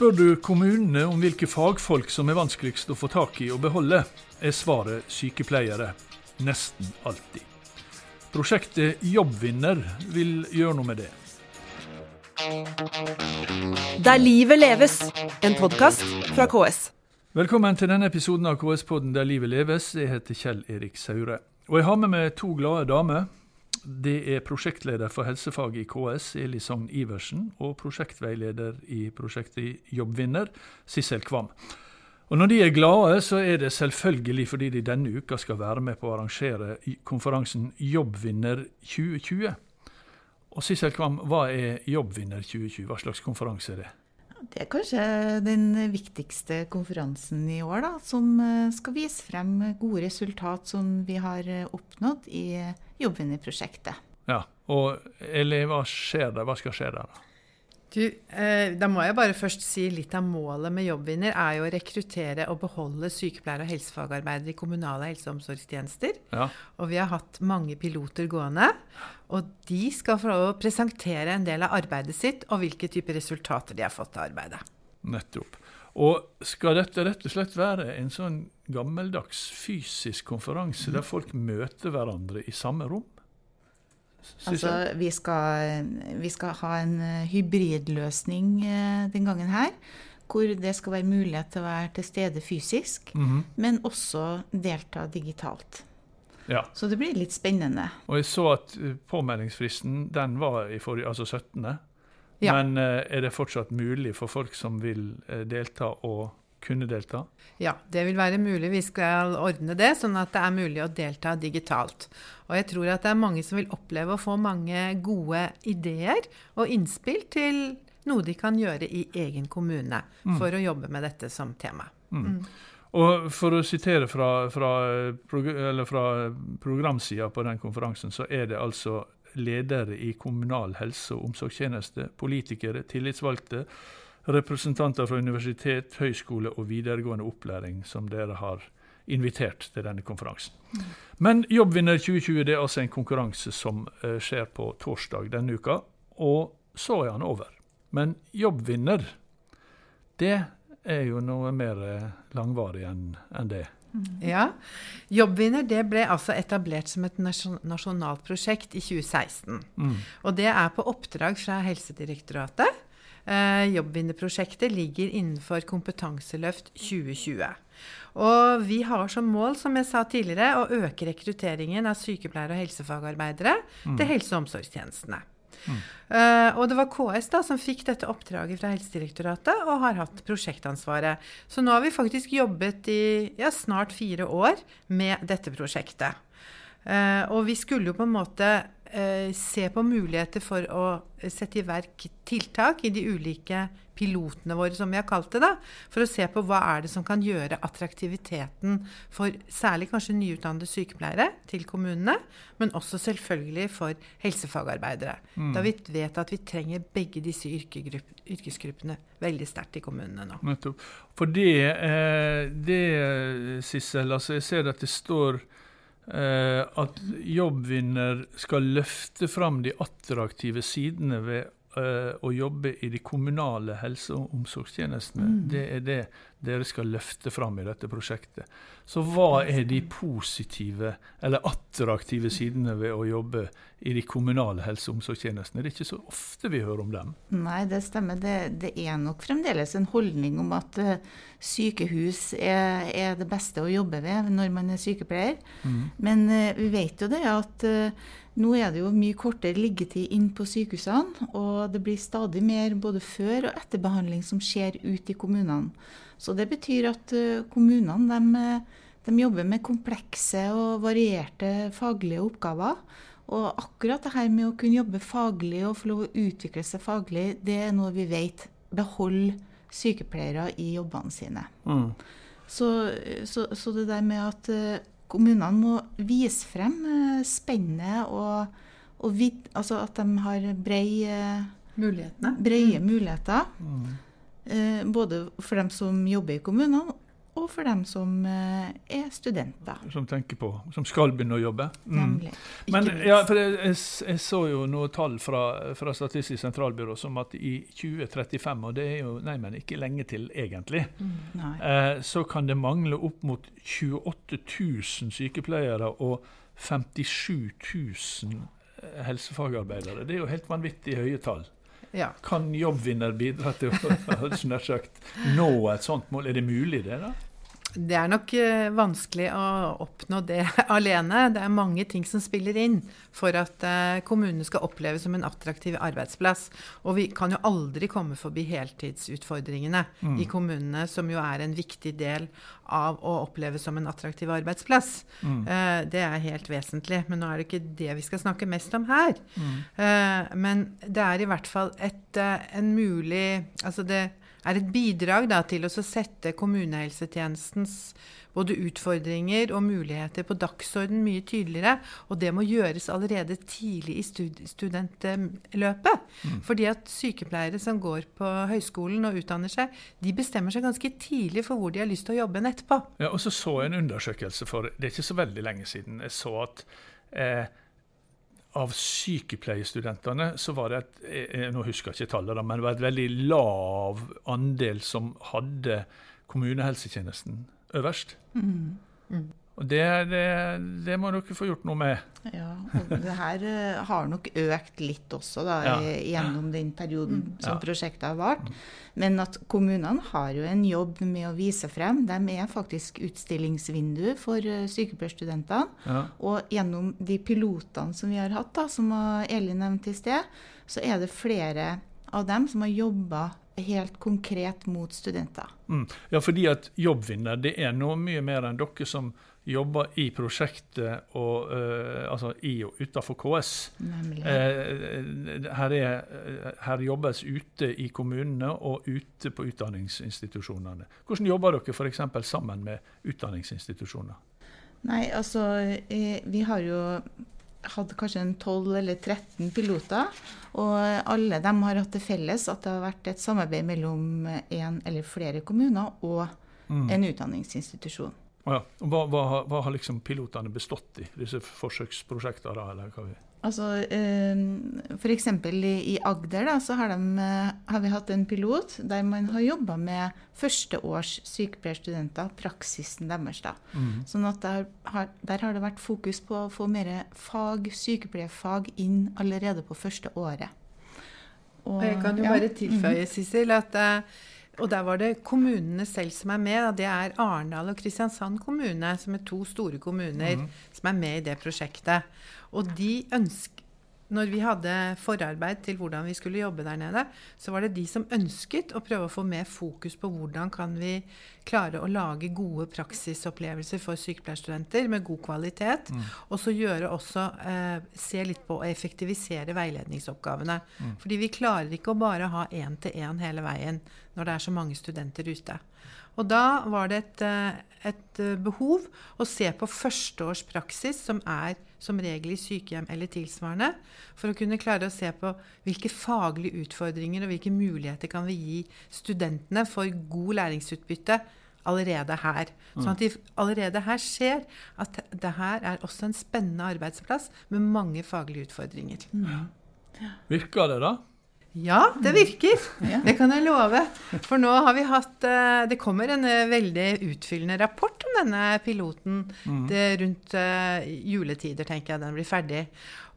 Spør du kommunene om hvilke fagfolk som er vanskeligst å få tak i og beholde, er svaret sykepleiere. Nesten alltid. Prosjektet Jobbvinner vil gjøre noe med det. Der livet leves, en podkast fra KS. Velkommen til denne episoden av KS-podden Der livet leves. Jeg heter Kjell Erik Saure. Og jeg har med meg to glade damer. Det er prosjektleder for helsefag i KS, Eli Sogn Iversen, og prosjektveileder i prosjektet Jobbvinner, Sissel Kvam. Og Når de er glade, så er det selvfølgelig fordi de denne uka skal være med på å arrangere konferansen Jobbvinner 2020. Og Sissel Kvam, hva er Jobbvinner 2020? Hva slags konferanse er det? Det er kanskje den viktigste konferansen i år, da, som eh, skal vise frem gode resultat som vi har eh, oppnådd i Jobbvinnerprosjektet. Ja, og hva skjer der? Hva skal skje der? da? Du, eh, da må jeg bare først si litt av målet med Jobbvinner er jo å rekruttere og beholde sykepleiere og helsefagarbeidere i kommunale helse- og omsorgstjenester. Ja. Og vi har hatt mange piloter gående. Og de skal få lov å presentere en del av arbeidet sitt og hvilke typer resultater de har fått av arbeidet. Nettopp. Og skal dette rett og slett være en sånn gammeldags fysisk konferanse der folk møter hverandre i samme rom? Altså, vi skal, vi skal ha en eh, hybridløsning eh, den gangen her. Hvor det skal være mulighet til å være til stede fysisk, mm -hmm. men også delta digitalt. Ja. Så det blir litt spennende. Og jeg så at eh, påmeldingsfristen den var i forrige, altså 17. Ja. Men er det fortsatt mulig for folk som vil delta, å kunne delta? Ja, det vil være mulig. Vi skal ordne det, sånn at det er mulig å delta digitalt. Og jeg tror at det er mange som vil oppleve å få mange gode ideer og innspill til noe de kan gjøre i egen kommune Mm. for å jobbe med dette som tema. Mm. Og for å sitere fra, fra, fra programsida på den konferansen, så er det altså ledere i kommunal helse- og omsorgstjeneste, politikere, tillitsvalgte, representanter fra universitet, høyskole og videregående opplæring som dere har invitert til denne konferansen. Mm. Men Jobbvinner 2020 det er altså en konkurranse som uh, skjer på torsdag denne uka, og så er han over. Men Jobbvinner, det er jo noe mer uh, langvarig enn en det. Ja. Jobbvinner det ble altså etablert som et nasjonalt prosjekt i 2016. Mm. Og det er på oppdrag fra Helsedirektoratet. Eh, Jobbvinnerprosjektet ligger innenfor Kompetanseløft 2020. Og vi har som mål, som jeg sa tidligere, å øke rekrutteringen av sykepleiere og helsefagarbeidere Mm. til helse- og omsorgstjenestene. Mm. Uh, og det var KS da som fikk dette oppdraget fra Helsedirektoratet og har hatt prosjektansvaret. Så nå har vi faktisk jobbet i ja, snart fire år med dette prosjektet. Uh, og vi skulle jo på en måte se på muligheter for å sette i verk tiltak i de ulike pilotene våre, som vi har kalt det, da, for å se på hva er det som kan gjøre attraktiviteten for særlig kanskje nyutdannede sykepleiere til kommunene, men også selvfølgelig for helsefagarbeidere. Mm. Da vi vet at vi trenger begge disse yrkesgruppene veldig sterkt i kommunene nå. Nettopp. For det, eh, det Sissel, altså jeg ser at det står eh, at Jobbvinner skal løfte fram de attraktive sidene ved uh, å jobbe i de kommunale helse- og omsorgstjenestene. Mm. Det er det dere skal løfte fram i dette prosjektet. Så hva er de positive eller attraktive sidene ved å jobbe i de kommunale helse- og omsorgstjenestene? Det er ikke så ofte vi hører om dem. Nei, det stemmer. Det, det er nok fremdeles en holdning om at uh, sykehus er, er, det beste å jobbe ved når man er sykepleier. Mm. Men uh, vi vet jo det at nå er det jo mye kortere liggetid inn på sykehusene, og det blir stadig mer både før- og etterbehandling som skjer ute i kommunene. Så det betyr at uh, kommunene de, de jobber med komplekse og varierte faglige oppgaver. Og akkurat det her med å kunne jobbe faglig og få lov å utvikle seg faglig, det er noe vi vet beholder sykepleiere i jobbene sine. Mm. Så, så, så, det der med at kommunene må vise frem uh, spennet og, og vid, altså at de har brei, uh, Mulighetene. breie muligheter. Mm. Uh, både for dem som jobber i kommunene, og for dem som eh, er studenter. Som tenker på, som skal begynne å jobbe. Mm. Men ja, for jeg, jeg, jeg så jo noen tall fra, fra Statistisk sentralbyrå som at i 2035, og det er jo nei, men ikke lenge til egentlig, mm, eh, så kan det mangle opp mot 28 000 sykepleiere og 57 000 eh, helsefagarbeidere. Det er jo helt vanvittig høye tall. Ja. Kan jobbvinner bidra til å å nå et sånt mål? Er det mulig, det? da? Det er nok eh, vanskelig å oppnå det alene. Det er mange ting som spiller inn for at eh, kommunene skal oppleves som en attraktiv arbeidsplass. Og vi kan jo aldri komme forbi heltidsutfordringene i kommunene, som jo er en viktig del av å oppleves som en attraktiv arbeidsplass. Mm. det er helt vesentlig. Men nå er det ikke det vi skal snakke mest om her. Mm. men det er i hvert fall et, eh, en mulig Altså det er et bidrag da, til å sette kommunehelsetjenestens både utfordringer og muligheter på dagsorden mye tydeligere. Og det må gjøres allerede tidlig i stud studentløpet. Fordi at sykepleiere som går på høyskolen og utdanner seg, de bestemmer seg ganske tidlig for hvor de har lyst til å jobbe etterpå. Ja, og så så jeg en undersøkelse for det er ikke så veldig lenge siden. Jeg så at eh, av sykepleiestudentene så var det et jeg, Nå husker jeg ikke tallet, men det var et veldig lav andel som hadde kommunehelsetjenesten øverst. Og det, det, det må dere få gjort noe med. Ja, og det her eh, har nok økt litt også da, Ja. gjennom den perioden som Ja. prosjektet har vart. Men at kommunene har jo en jobb med å vise frem. De er faktisk utstillingsvindu for eh, sykepleierstudentene. Ja. Og gjennom de pilotene som vi har hatt, da, som Elin nevnte i sted, så er det flere av dem som har jobba helt konkret mot studenter. Mm. ja, fordi at jobbvinner det er noe mye mer enn dere som jobber i prosjektet og uh, altså i og utenfor KS. Eh, her, er, her jobbes ute i kommunene og ute på utdanningsinstitusjonene. Hvordan jobber dere f.eks. sammen med utdanningsinstitusjoner? Nei, altså vi har jo hatt kanskje 12 eller 13 piloter. Og alle dem har hatt det felles at det har vært et samarbeid mellom en eller flere kommuner og en utdanningsinstitusjon. Ja. Og Hva, hva, har- hva har liksom pilotene bestått i, disse forsøksprosjektene? da, eller hva vi... Altså, eh, F.eks. I, i Agder da, så har, de, eh, har vi hatt en pilot der man har jobba med førsteårs sykepleierstudenter, praksisen deres. da. Sånn at der har, der har det vært fokus på å få mer fag, sykepleierfag inn allerede på første året. Og jeg kan jo ja, bare tilføye, Sissel, at eh, og der var det kommunene selv som er med. Det er Arendal og Kristiansand kommune, som er to store kommuner som er med i det prosjektet. Og de ønsk, når vi hadde forarbeid til hvordan vi skulle jobbe der nede, så var det de som ønsket å prøve å få mer fokus på hvordan kan vi klare å lage gode praksisopplevelser for sykepleierstudenter med god kvalitet. Og så gjøre også eh, se litt på å effektivisere veiledningsoppgavene. Fordi vi klarer ikke å bare ha én-til-én hele veien når det er så mange studenter ute. Og da var det et, eh, et eh, behov å se på førsteårs praksis, som er som regel i sykehjem eller tilsvarende, for å kunne klare å se på hvilke faglige utfordringer og hvilke muligheter kan vi gi studentene for god læringsutbytte allerede her. Sånn at de allerede her ser at det her er også en spennende arbeidsplass med mange faglige utfordringer. Virker det, da? Ja, det virker. Det kan jeg love. For nå har vi hatt eh, Det kommer en eh, veldig utfyllende rapport om denne piloten det, rundt eh, juletider, tenker jeg den blir ferdig.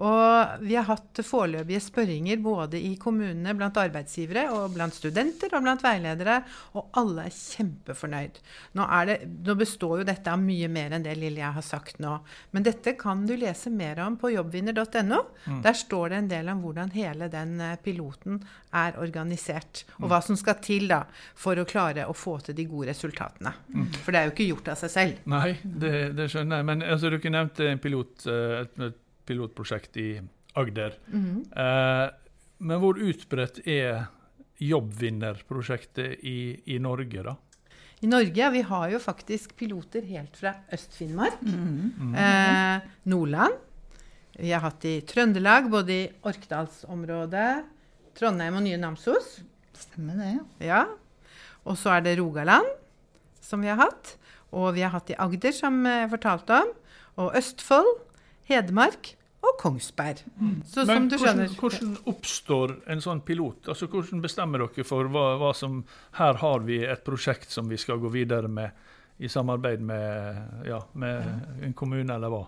Og vi har hatt foreløpige spørringer både i kommunene blant arbeidsgivere og blant studenter og blant veiledere, og alle er kjempefornøyd. Nå, er det, nå består jo dette av mye mer enn det lille jeg har sagt nå. Men dette kan du lese mer om på jobbvinner.no. Der står det en del om hvordan hele den eh, piloten er organisert, og hva som skal til da for å klare å få til de gode resultatene. For det er jo ikke gjort av seg selv. Nei, det, det skjønner jeg. Men altså, kunne nevnte en pilot, eh, et, et pilotprosjekt i Agder. Eh, men hvor utbredt er jobbvinnerprosjektet i, i Norge, da? I Norge vi har jo faktisk piloter helt fra Øst-Finnmark, eh, Nordland. Vi har hatt i Trøndelag, både i Orkdalsområdet, Trondheim og Nye Namsos. Stemmer det, ja. Ja. Og så er det Rogaland, som vi har hatt. Og vi har hatt i Agder, som jeg fortalte om. Og Østfold, Hedmark og Kongsberg. Så som Men du hvordan, skjønner hvordan oppstår en sånn pilot? Altså Hvordan bestemmer dere for hva, hva som Her har vi et prosjekt som vi skal gå videre med i samarbeid med, ja, med en kommune, eller hva?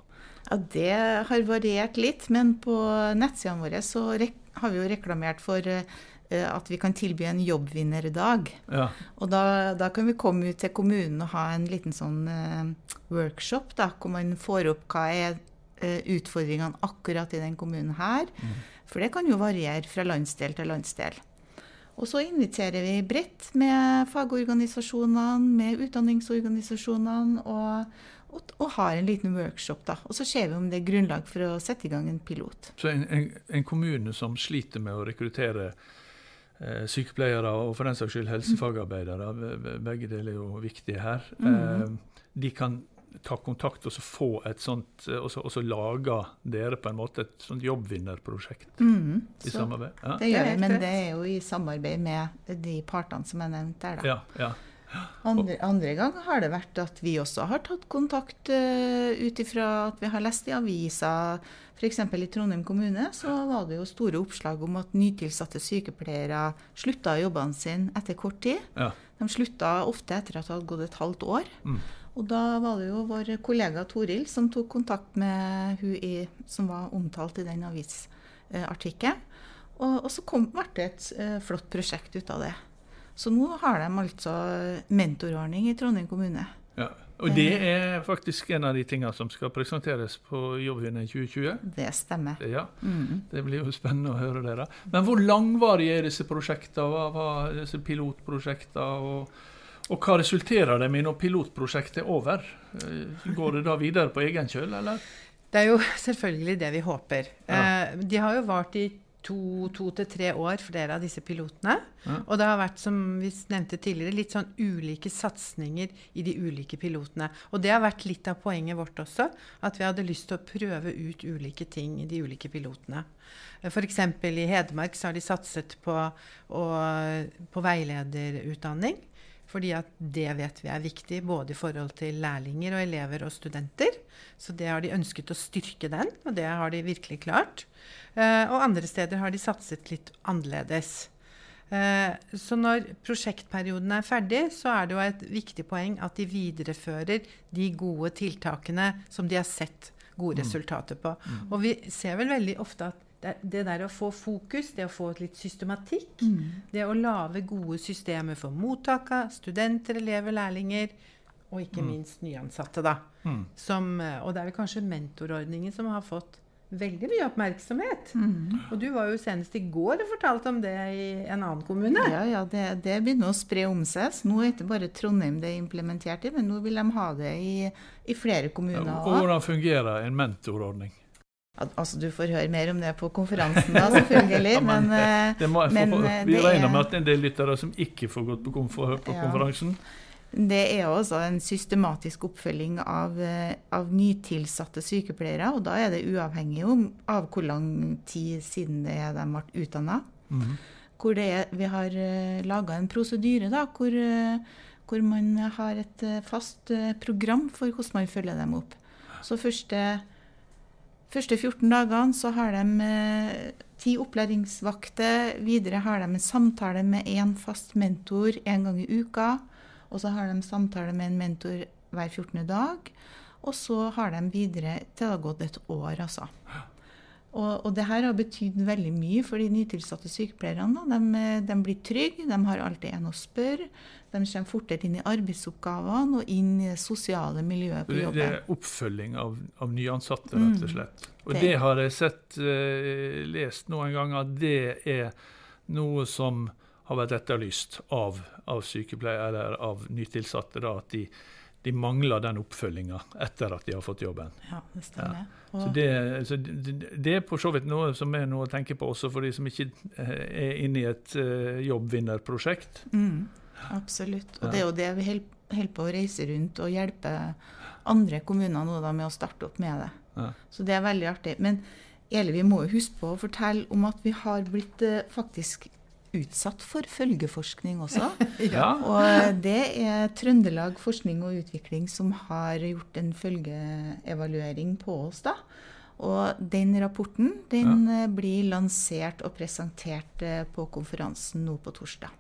Ja, Det har variert litt, men på nettsidene våre så rek har vi jo reklamert for eh, at vi kan tilby en jobbvinnerdag. Ja. Og da, da kan vi komme ut til kommunen og ha en liten sånn eh, workshop, da, hvor man får opp hva er utfordringene akkurat i den kommunen her. For det kan jo variere fra landsdel til landsdel. Og så inviterer vi bredt med fagorganisasjonene, med utdanningsorganisasjonene, og, og, og har en liten workshop. da. Og så ser vi om det er grunnlag for å sette i gang en pilot. Så en, en, en kommune som sliter med å rekruttere eh, sykepleiere og for den saks skyld helsefagarbeidere, be- be- begge deler er jo viktige her, eh, de kan ta kontakt og så få et sånt, eh, og så, og så lager dere på en måte et sånt jobbvinnerprosjekt mm, i Så samarbeid? Ja, det Det gjør vi, men det er jo i samarbeid med de partene som er nevnt der. da. ja, ja. Andre, andre gang har det vært at vi også har tatt kontakt uh, ut ifra at vi har lest i avisa. F.eks. i Trondheim kommune så var det jo store oppslag om at nytilsatte sykepleiere slutta jobbene sine etter kort tid. ja. De slutta ofte etter at det hadde gått et halvt år. Mm. Og da var det jo vår kollega Toril som tok kontakt med hun i, som var omtalt i den avisartikkelen. Og, og så kom, ble det et eh, flott prosjekt ut av det. Så nå har de altså mentorordning i Trondheim kommune. Ja. Og det er faktisk en av de tingene som skal presenteres på Jobbvinner 2020. Det stemmer. Ja, Mm. Det blir jo spennende å høre det. da. Men hvor langvarige er disse prosjektene? Hva, disse pilotprosjektene? Og, og hva resulterer det med når pilotprosjektet er over? Eh, Går det da videre på egen kjøl, eller? Det er jo selvfølgelig det vi håper. Ja. Eh, de har jo vart i to, to til tre år, flere av disse pilotene. Ja. Og det har vært, som vi nevnte tidligere, litt sånn ulike satsinger i de ulike pilotene. Og det har vært litt av poenget vårt også, at vi hadde lyst til å prøve ut ulike ting i de ulike pilotene. F.eks. i Hedmark så har de satset på, å- på veilederutdanning. Fordi at det vet vi er viktig både i forhold til lærlinger og elever og studenter. Så det har de ønsket å styrke den, og det har de virkelig klart. Eh, og andre steder har de satset litt annerledes. Eh, så når prosjektperioden er ferdig, så er det jo et viktig poeng at de viderefører de gode tiltakene som de har sett gode resultater på. Og vi ser vel veldig ofte at det, det der å få fokus, det å få litt systematikk, det å lage gode systemer for mottaka, studenter, elever, lærlinger, og ikke minst nyansatte, da. Mm. Som, eh, og det er vel kanskje mentorordningen som har fått veldig mye oppmerksomhet. Og du var jo senest i går og fortalte om det i en annen kommune. Ja, ja, det, det begynner å spre om seg. Så nå er det ikke bare Trondheim det er implementert i, men nå vil de ha det i, i flere kommuner Og òg. hvordan fungerer en mentorordning? Altså, du får høre mer om det på konferansen da, selvfølgelig. Ja, men, men, eh, Det må jeg Men, få, eh, vi regner er- med at det er en del lyttere som ikke får gått på, på Ja. konferansen. Det er også en systematisk oppfølging av, eh, av nytilsatte sykepleiere. Og da er det uavhengig av hvor lang tid siden det er de ble utdanna. Hvor er, vi har laga en prosedyre da, hvor, hvor man har et fast program for hvordan man følger dem opp. Så første, første 14 dagene så har de eh, ti opplæringsvakter. Videre har de en samtale med én fast mentor en gang i uka. Og så har de samtale med en mentor hver 14. dag. Og så har de videre til det har gått et år, altså. Og, og det her har betydd veldig mye for de nytilsatte sykepleierne. De, de blir trygge, de har alltid en å spørre. De kommer fortere inn i arbeidsoppgavene og inn i det sosiale miljøet på jobben. det er oppfølging av, av nyansatte, rett og Mm. slett. Og Det- det har jeg sett, eh, lest noen ganger, at det er noe som har vært etterlyst av, av sykepleiere eller av nytilsatte. Da, at de, de mangler den oppfølginga etter at de har fått jobben. Ja, det stemmer. Så det, så det, det er på så vidt noe som er noe å tenke på også for de som ikke eh, er inne i et eh, jobbvinnerprosjekt. mm, absolutt. Og Ja. det er jo det vi holder holder på å reise rundt og hjelpe andre kommuner nå da med å starte opp med det. Ja. Så det er veldig artig. Men Eli, vi må jo huske på å fortelle om at vi har blitt eh, faktisk utsatt for følgeforskning også. Ja. Og det er Trøndelag Forskning og Utvikling som har gjort en følgeevaluering på oss. da. Og den rapporten den ja. blir lansert og presentert eh, på konferansen nå på torsdag.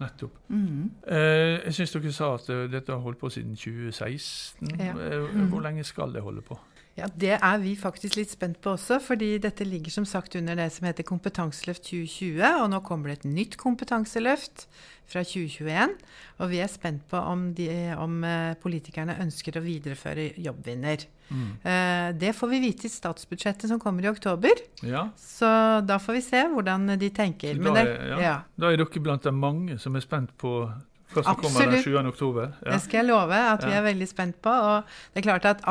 Nettopp. Mm. Eh, jeg syns dere sa at eh, dette har holdt på siden 2016. Ja. Mm. Hvor lenge skal det holde på? Ja, Det er vi faktisk litt spent på også, fordi dette ligger som sagt under det som heter Kompetanseløft 2020. Og nå kommer det et nytt kompetanseløft fra 2021. Og vi er spent på om, de, om eh, politikerne ønsker å videreføre Jobbvinner. Mm. Eh, det får vi vite i statsbudsjettet som kommer i oktober. Ja, Så da får vi se hvordan de tenker. Da det, er- ja. ja. Da er dere blant de mange som er spent på hva som kommer den Absolutt. 7. oktober. Ja. Det skal jeg love at vi er veldig spent på. Og det er klart at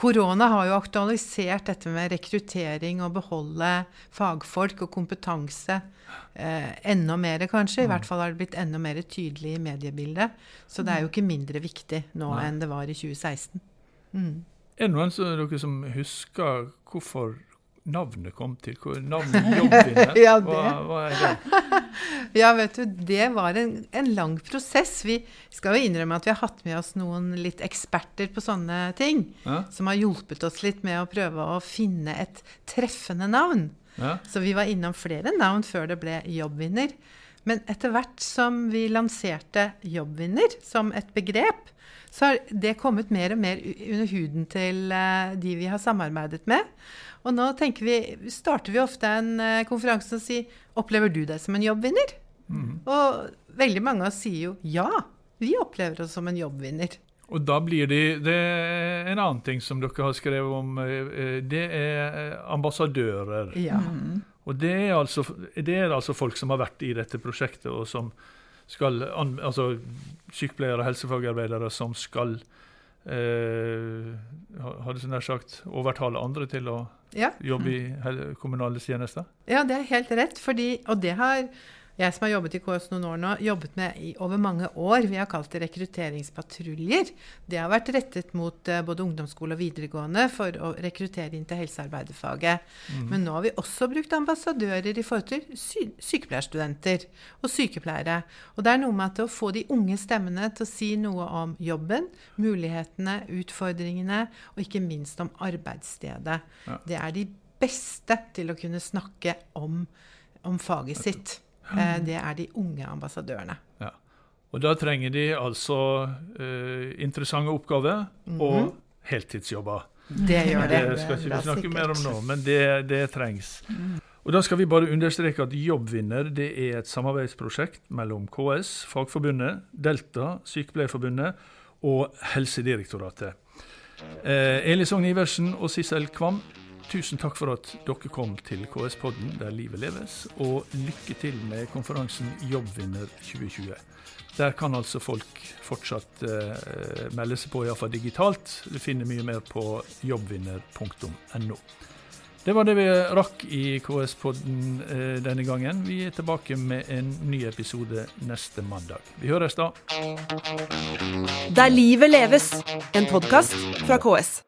korona har jo aktualisert dette med rekruttering og beholde fagfolk og kompetanse eh, enda mer, kanskje. I Mm. hvert fall har det blitt enda mer tydelig i mediebildet. Så det er jo ikke mindre viktig nå Nei. enn det var i 2016. Mm. Er det noen som, dere som husker hvorfor navnet kom til? Hvor navnet Jobbvinner? Ja. Hva, hva er det? Ja, vet du, det var en, en lang prosess. Vi skal jo innrømme at vi har hatt med oss noen litt eksperter på sånne ting. Ja? Som har hjulpet oss litt med å prøve å finne et treffende navn. Ja? Så vi var innom flere navn før det ble Jobbvinner. Men etter hvert som vi lanserte Jobbvinner som et begrep, så har det kommet mer og mer under huden til eh, de vi har samarbeidet med. Og nå tenker vi, starter vi ofte en eh, konferanse og sier Opplever du deg som en jobbvinner? Mm. Og veldig mange av oss sier jo ja, vi opplever oss som en jobbvinner. Og da blir de Det er en annen ting som dere har skrevet om. eh, Det er ambassadører. Ja. Mhm. Og det er, altså, det er altså folk som har vært i dette prosjektet, og som skal Altså sykepleiere og helsefagarbeidere som skal eh, Hadde jeg nær sagt overtale andre til å ja. jobbe i kommunale tjenester? Ja, det er helt rett. Fordi, og det har jeg som har jobbet i KS noen år nå, jobbet med i over mange år. Vi har kalt det rekrutteringspatruljer. Det har vært rettet mot uh, både ungdomsskole og videregående for å rekruttere inn til helsearbeiderfaget. Men nå har vi også brukt ambassadører i forhold til sy sykepleierstudenter og sykepleiere. Og det er noe med at å få de unge stemmene til å si noe om jobben, mulighetene, utfordringene, og ikke minst om arbeidsstedet. Ja. Det er de beste til å kunne snakke om, om faget sitt. Eh, det er de unge ambassadørene. Ja. Og da trenger de altså eh, interessante oppgaver og heltidsjobber. Det gjør det. Det skal ikke vi snakke sikkert. mer om nå, men det, det trengs. Og Da skal vi bare understreke at Jobbvinner det er et samarbeidsprosjekt mellom KS, Fagforbundet, Delta, Sykepleierforbundet og Helsedirektoratet. Eh, Eli Sogn Iversen og Sissel Kvam, tusen takk for at dere kom til KS-podden der livet leves, og lykke til med konferansen Jobbvinner 2020. Der kan altså folk fortsatt eh, melde seg på, iallfall digitalt. Du finner mye mer på jobbvinner.no. Det var det vi rakk i KS-podden eh, denne gangen. Vi er tilbake med en ny episode neste mandag. Vi høres da. Der livet leves, en podkast fra KS.